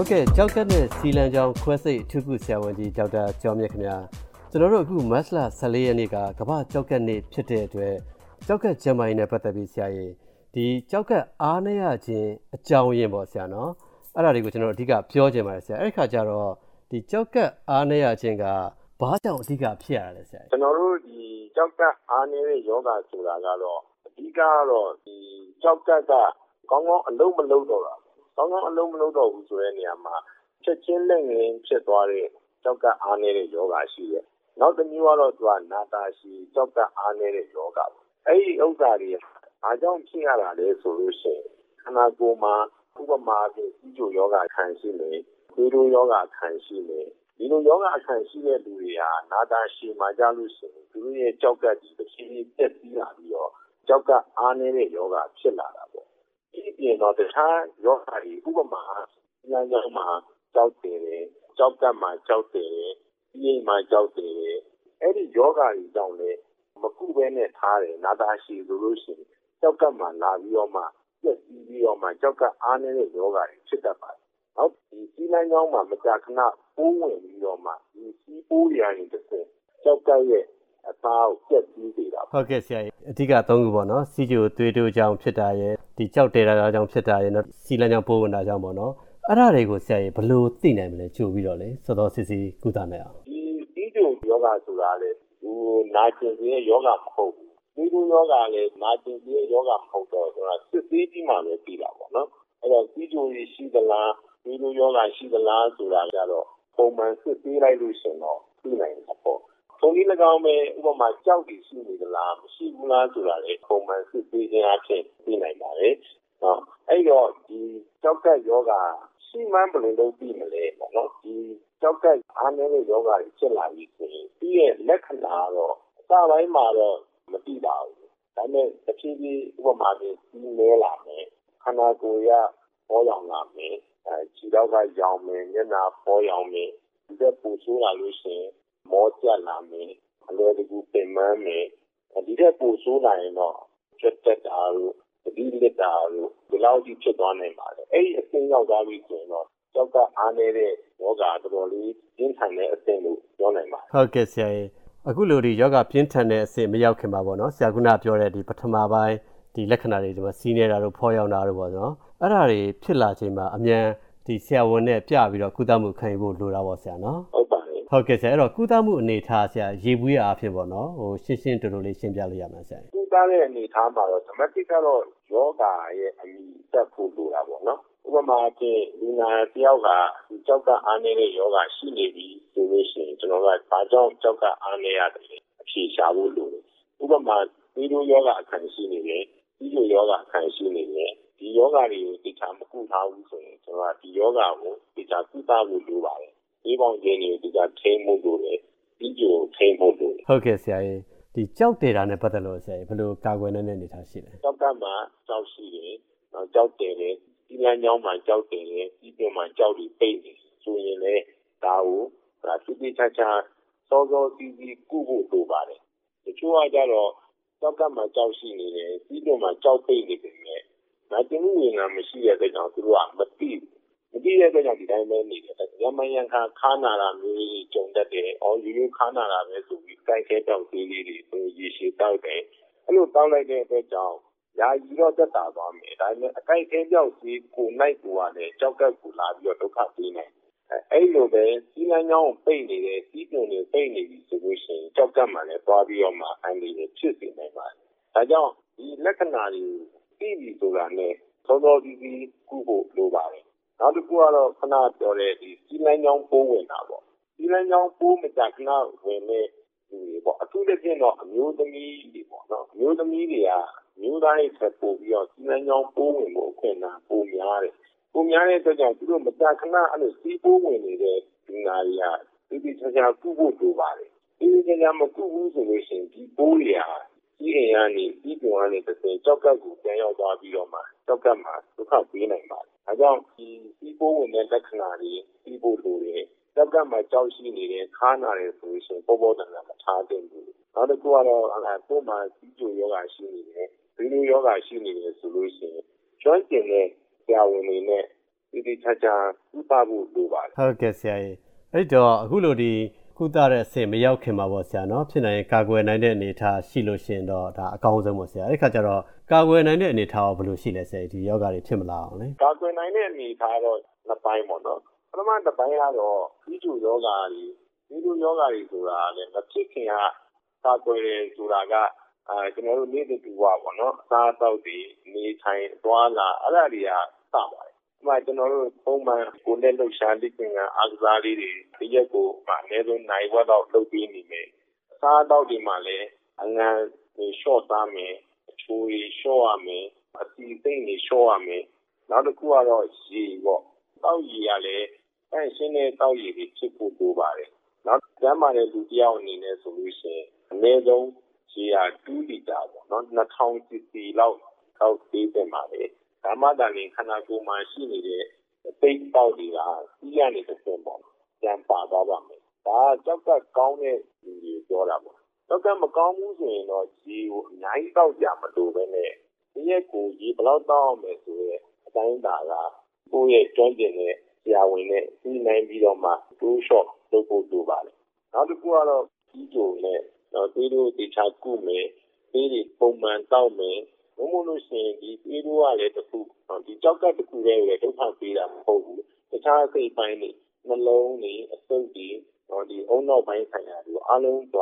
ဟုတ်ကဲ့ကြောက်ကက်နဲ့စီလန်ကြောင်ခွဲစိတ်အထူးကုဆရာဝန်ကြီးဒေါက်တာကျော်မြတ်ခင်ဗျာကျွန်တော်တို့အခုမတ်လ14ရက်နေ့ကကမ္ဘာကြောက်ကက်နေ့ဖြစ်တဲ့အတွက်ကြောက်ကက်ဂျမိုင်းနဲ့ပတ်သက်ပြီးဆရာကြီးဒီကြောက်ကက်အားနည်းရခြင်းအကြောင်းရင်းပေါ့ဆရာနော်အဲ့ဒါတွေကိုကျွန်တော်အဓိကပြောချင်ပါတယ်ဆရာအဲ့ခါကျတော့ဒီကြောက်ကက်အားနည်းရခြင်းကဘာကြောင့်အဓိကဖြစ်ရလဲဆရာကျွန်တော်တို့ဒီကြောက်ကက်အားနည်းတဲ့ယောဂဆိုတာကတော့အဓိကကတော့ဒီကြောက်ကက်ကကောင်းကောင်းအလုံးမလုံးတော့တာ ကောင်းကောင်းအလုံးမလုံးတော့ဘူးဆိုတဲ့နေရာမှာ ချက်ချင်းလက်ငင်းဖြစ်သွားတဲ့ကြောက်ကအားနေတဲ့ယောဂရှိတယ်။နောက်တစ်မျိုးကတော့သူကနာတာရှိကြောက်ကအားနေတဲ့ယောဂပေါ့။အဲ့ဒီဥစ္စာတွေအားကြောင့်ဖြစ်ရတာလဲဆိုလို့ရှိရင် ခန္ဓာကိုယ်မှာ ဥပမာဖြင့်စီးကျိုယောဂခံရှိနေ၊သွေးတိုးယောဂခံရှိနေဒီလိုယောဂခံရှိတဲ့လူတွေဟာ နာတာရှည်မှာကြလို့ရှိရင် သူတို့ရဲ့ကြောက်ကဒီတစ်ချိန်ပြက်ပြီးလာပြီးတော့ကြောက်ကအားနေတဲ့ယောဂဖြစ်လာတာ ပေါ့ဒီပြင်တော့ တခြားယောဂတွေ ဥပမာလမ်းကြောင်းမှာကြောက်တယ် ကြောက်ကမှကြောက်တယ်ပြီးမှကြောက်တယ် အဲ့ဒီယောဂတွေကြောင့်လေမကုဘဲနဲ့ထားတယ် နာတာရှိဆိုလို့ရှိရင်ကြောက်ကမှလာပြီးတော့မှပြက်ပြီးတော့မှကြောက်ကအားနေတဲ့ယောဂတွေ ဖြစ်တတ်ပါတယ်ဟုတ်ဒီစီးလမ်းကြောင်းမှာ မကြာခဏ ပိုးဝင်ပြီးတော့မှ ဒီစီးပိုးရရင်တစ်ဆင့်ကြောက်ကရဲ့အသားကိုပြက်ပြီးနေတာဟုတ်ကဲ့ဆရာကြီးအဓိကသုံးခုပေါ့နော်စီဂျို သွေးတိုးကြောင့်ဖြစ်တာရဲ့ ဒီကြောက်တဲတာကြောင့်ဖြစ်တာရဲ့နော်စီလန်းကြောင့်ပိုးဝင်တာကြောင့်ပေါ့နော်အဲ့ဒါတွေကိုဆရာကြီးဘယ်လိုသိနိုင်မလဲကြိုပြီးတော့လေစောစောစစ်စစ်ကုသနိုင်အောင်ဒီစီဂျိုယောဂဆိုတာလေဟိုနာကျင်ခြင်းယောဂမဟုတ်ဘူးသွေးတိုးယောဂလည်းနာကျင်ခြင်းယောဂမဟုတ်တော့ဆိုတာစစ်သေးကြီးမှပဲပြီးတာပေါ့နော်အဲ့တော့စီဂျိုရှိသလားသွေးတိုးယောဂရှိသလားဆိုတာကြတော့ပုံမှန်စစ်သေးလိုက်လို့ရှင်တော့သိနိုင်တာပေါ့ ထုံနည်း၎င်းပဲ ဥပမာကြောက်တည်ရှိနေသလား မရှိဘူးလားဆိုတာလေပုံမှန်စစ်သေးခြင်းအဖြစ်သိနိုင်ပါတယ်။နော်အဲ့တော့ဒီကြောက်ကက်ယောဂရှိမှန်းဘယ်လိုလုပ်ပြီးမလဲပေါ့နော် ဒီကြောက်ကက်အားနည်းတဲ့ယောဂတွေ ဖြစ်လာပြီဆိုရင်ပြီးရဲ့လက္ခဏာတော့ အစပိုင်းမှာတော့ မသိပါဘူး။ဒါပေမဲ့တစ်ဖြည်းဖြည်း ဥပမာပြပြီးနေလာမယ် ခန္ဓာကိုယ်ရပေါ်ရောက်လာမယ်အဲခြေထောက်ကရောင်မယ် မျက်နှာပေါ်ရောက်မယ် ဒီကပူဆိုးလာလို့ရှိရင် မောကျလာမယ်အလွယ်တကူပင်ပန်းမယ်ဒီထက်ပိုဆိုးလာရင်တော့ချက်တက်တာတို့သတိလစ်တာတို့ဒီလောက်ကြီးဖြစ်သွားနိုင်ပါတယ်အဲ့ဒီအဆင့်ရောက်သွားပြီဆိုရင်တော့ကြောက်ကအားနေတဲ့ယောဂတော်တော်လေးပြင်းထန်တဲ့အဆင့်လို့ပြောနိုင်ပါတယ်ဟုတ်ကဲ့ဆရာကြီးအခုလိုဒီယောဂပြင်းထန်တဲ့အဆင့်မရောက်ခင်ပါပေါ့နော်ဆရာကုနာပြောတဲ့ဒီပထမပိုင်းဒီလက္ခဏာတွေဒီမှာစီးနေတာတို့ဖောရောက်တာတို့ပေါ့နော်အဲ့ဒါတွေဖြစ်လာချိန်မှာအမြန်ဒီဆရာဝန်နဲ့ပြပြီးတော့ကုသမှုခံယူဖို့လိုတာပေါ့ဆရာနော်ဟုတ်ပါတယ် ဟုတ်ကဲ့ဆရာအဲ့တော့ကုသမှုအနေထားဆရာရေဘူးရအဖြစ်ပေါ့နော်ဟိုရှင်းရှင်းတူတူလေးရှင်းပြလို့ရမှာဆရာကုသတဲ့အနေထားမှာတော့ဓမ္မတိကတော့ယောဂရဲ့အမိတက်ဖို့လိုတာပေါ့နော်ဥပမာအဖြစ်လူနာတယောက်ကဒီကြောက်ကအားနေတဲ့ယောဂရှိနေပြီဆိုလို့ရှိရင်ကျွန်တော်ကဘာကြောင့်ကြောက်ကအားနေရတယ်အဖြေရှာဖို့လိုတယ်ဥပမာဒီလိုယောဂအခန့်ရှိနေတယ်ဒီလိုယောဂအခန့်ရှိနေတယ်ဒီယောဂတွေကိုသိချာမကုထားဘူးဆိုရင်ကျွန်တော်ကဒီယောဂကိုသိချာကုသဖို့လိုပါတယ် ဒီပေါင်းခြင်းတွေကိုသိချာထိန်းမှုလိုတယ်ဒီကြိုထိန်းမှုလိုတယ်ဟုတ်ကဲ့ဆရာကြီးဒီကြောက်တယ်တာနဲ့ပတ်သက်လို့ဆရာကြီးဘယ်လိုကာကွယ်နိုင်တဲ့အနေအထားရှိလဲကြောက်ကမှကြောက်ရှိတယ်နောက်ကြောက်တယ်လေဒီလမ်းကြောင်းမှာကြောက်တယ်လေဒီပြင်မှာကြောက်ပြီးပိတ်နေဆိုရင်လေဒါကိုဒါသိသိချာချာစောစောစီးစီးကုဖို့လိုပါတယ်တချို့ကကြတော့ကြောက်ကမှကြောက်ရှိနေတယ်ဒီပြင်မှာကြောက်ပိတ်နေတယ်နာကျင်မှုဝင်တာမရှိတဲ့အတွက်ကြောင့်သူတို့ကမသိ မသိတဲ့အတွက်ကြောင့်ဒီတိုင်းပဲနေတယ်။ရမယံခါခါနာတာမျိုးကြီးကြုံတတ်တယ်။အော်ယူယူခါနာတာပဲဆိုပြီးတိုက်ခဲတောက်သေးလေးတွေသူရေရှည်တောက်တယ်။အဲ့လိုတောက်လိုက်တဲ့အတွက်ကြောင့်ယာယီတော့တက်တာသွားမယ်။ဒါပေမဲ့အကိုက်ခဲပြောက်စီကိုနိုင်ကိုကလည်းကြောက်ကက်ကိုလာပြီးတော့ဒုက္ခပေးနိုင်တယ်။အဲ့လိုပဲစီလန်းချောင်းပိတ်နေတယ်စီးပြုံနေပိတ်နေပြီဆိုလို့ရှိရင်ကြောက်ကက်မှလည်းသွားပြီးတော့မှအန်ဒီဖြစ်စေနိုင်ပါတယ်။ဒါကြောင့်ဒီလက္ခဏာတွေသိပြီဆိုတာနဲ့စောစောစီးစီးကုဖို့လိုပါတယ်။ နောက်တစ်ခုကတော့ခဏပြောတဲ့ဒီစီးလန်းချောင်း ပိုးဝင်တာပေါ့။စီးလန်းချောင်း ပိုးမကြာခဏဝင်တဲ့ လူတွေပေါ့။အထူးသဖြင့်တော့ အမျိုးသမီးတွေပေါ့နော်။အမျိုးသမီးတွေက အမျိုးသားတွေထက် ပိုပြီးတော့စီးလန်းချောင်း ပိုးဝင်ဖို့ အခွင့်အလမ်းပိုများတယ်။ပိုများတဲ့အတွက်ကြောင့် သူတို့ မကြာခဏ အဲ့လိုစီးပိုးဝင်နေတဲ့ လူနာတွေကသေသေချာချာ ကုဖို့ လိုပါတယ်။သေသေချာချာ မကုဘူးဆိုလို့ရှိရင် ဒီပိုးတွေကကြီးအိမ်ကနေကြီးပြုံကနေတစ်ဆင့်ကြောက်ကပ်ကို ပြန်ရောက်သွားပြီးတော့မှကြောက်ကပ်မှာ ဒုက္ခပေးနိုင်ပါတယ်။ ဒါကြောင့် ဒီစီးပိုးဝင်တဲ့ လက္ခဏာတွေပြီးဖို့လိုတယ်။ကြောက်ကပ်မှာကြောက်ရှိနေတယ်ခါနာတယ်ဆိုလို့ရှိရင် ပေါ်ပေါ်တန်တန် မထားသင့်ဘူး။နောက်တစ်ခုကတော့ ကိုယ်မှာကြီးကျိုယောဂရှိနေတယ်။ဒီလိုယောဂရှိနေတယ်ဆိုလို့ရှိရင် ကျွမ်းကျင်တဲ့ ဆရာဝန်တွေနဲ့ဒီဒီချာချာဥပဖို့ လိုပါတယ် ဟုတ်ကဲ့ဆရာကြီးအဲ့တော့ အခုလိုဒီ ကုသတဲ့အဆင့်မရောက်ခင်မှာပေါ့ဆရာနော်ဖြစ်နိုင်ရင်ကာကွယ်နိုင်တဲ့အနေအထားရှိလို့ရှိရင်တော့ဒါအကောင်းဆုံးပေါ့ဆရာအဲ့ခါကျတော့ကာကွယ်နိုင်တဲ့အနေအထားကဘယ်လိုရှိလဲဆရာဒီယောဂါတွေဖြစ်မလာအောင်လေကာကွယ်နိုင်တဲ့အနေအထားတော့နှစ်ပိုင်းပေါ့နော်ပထမတစ်ပိုင်းကတော့ပြီးကျူယောဂါတွေပြီးကျူယောဂါတွေဆိုတာလည်းမဖြစ်ခင်ကကာကွယ်တယ်ဆိုတာကအဲကျွန်တော်တို့နေ့တူဝါပေါ့နော်အစားအသောက်တွေနေထိုင်သွားလာအဲ့ဒါတွေကစပါတယ်ဒီမှာ ကျွန်တော်တို့ ပုံမှန် ကိုယ်နဲ့လှုပ်ရှားလိကျင်ကအားကစားလေးတွေဒီရက်ကို အနည်းဆုံးနိုင်ဝက်တော့လုပ်ပြီးနေမယ် အစားအသောက်တွေမှာလည်း အငန်းရှော့သားမယ် အချိုးတွေရှော့ရမယ်အစီစိတ်တွေရှော့ရမယ် နောက်တစ်ခုကတော့ ရေပေါ့တောက်ရေကလည်းအဲရှင်းတဲ့တောက်ရေတွေ ဖြစ်ဖို့ လိုပါတယ် နောက် ကျမ်းမာတဲ့ လူတစ်ယောက်အနေနဲ့ ဆိုလို့ရှိရင် အနည်းဆုံး ရေဟာ2လီတာပေါ့နော်2000 cc လောက်တောက်ပေးတင်ပါလေ ဒါမှသာလျှင် ခန္ဓာကိုယ်မှာရှိနေတဲ့အသိပေါက်တွေကကြီးရနေတစ်ဆင့်ပေါ့ပြန်ပါသွားပါမယ် ဒါကကြောက်ကကောင်းတဲ့လူတွေ ပြောတာပေါ့ကြောက်ကမကောင်းဘူးဆိုရင်တော့ ရေကိုအများကြီးတောက်ကြမလို့ပဲနဲ့ဒီရက်ကို ရေဘယ်လောက်တောက်အောင်မယ်ဆိုရဲအတိုင်းအတာက ကိုယ့်ရဲ့ကျွမ်းကျင်တဲ့ ဆရာဝန်နဲ့စီးနိုင်ပြီးတော့မှတိုးလျှော့လုပ်ဖို့လိုပါတယ် နောက်တစ်ခုကတော့ကြီးကြုံနဲ့တော့သေးတို့တေချာကုမယ်သေးတွေပုံမှန်တောက်မယ် ဘုံမလို့ရှိရင် ဒီသေးတို့ကလည်းတစ်ခုဒီကြောက်ကတစ်ခုတည်းလည်းဒုက္ခပေးတာ မဟုတ်ဘူး တခြားစိတ်ပိုင်းတွေ နှလုံးတွေ အဆုတ်တွေတော့ဒီအုံနောက်ပိုင်းဆိုင်ရာတွေ အားလုံးက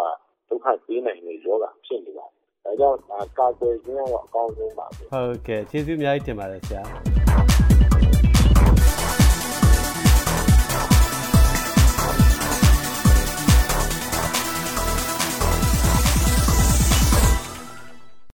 ဒုက္ခပေးနိုင်တဲ့ယောဂဖြစ်နေပါတယ် ဒါကြောင့် ကာကွယ်ခြင်းကတော့ အကောင်းဆုံးပါပဲ ဟုတ်ကဲ့ ကျေးဇူးအများကြီးတင်ပါတယ် ဆရာ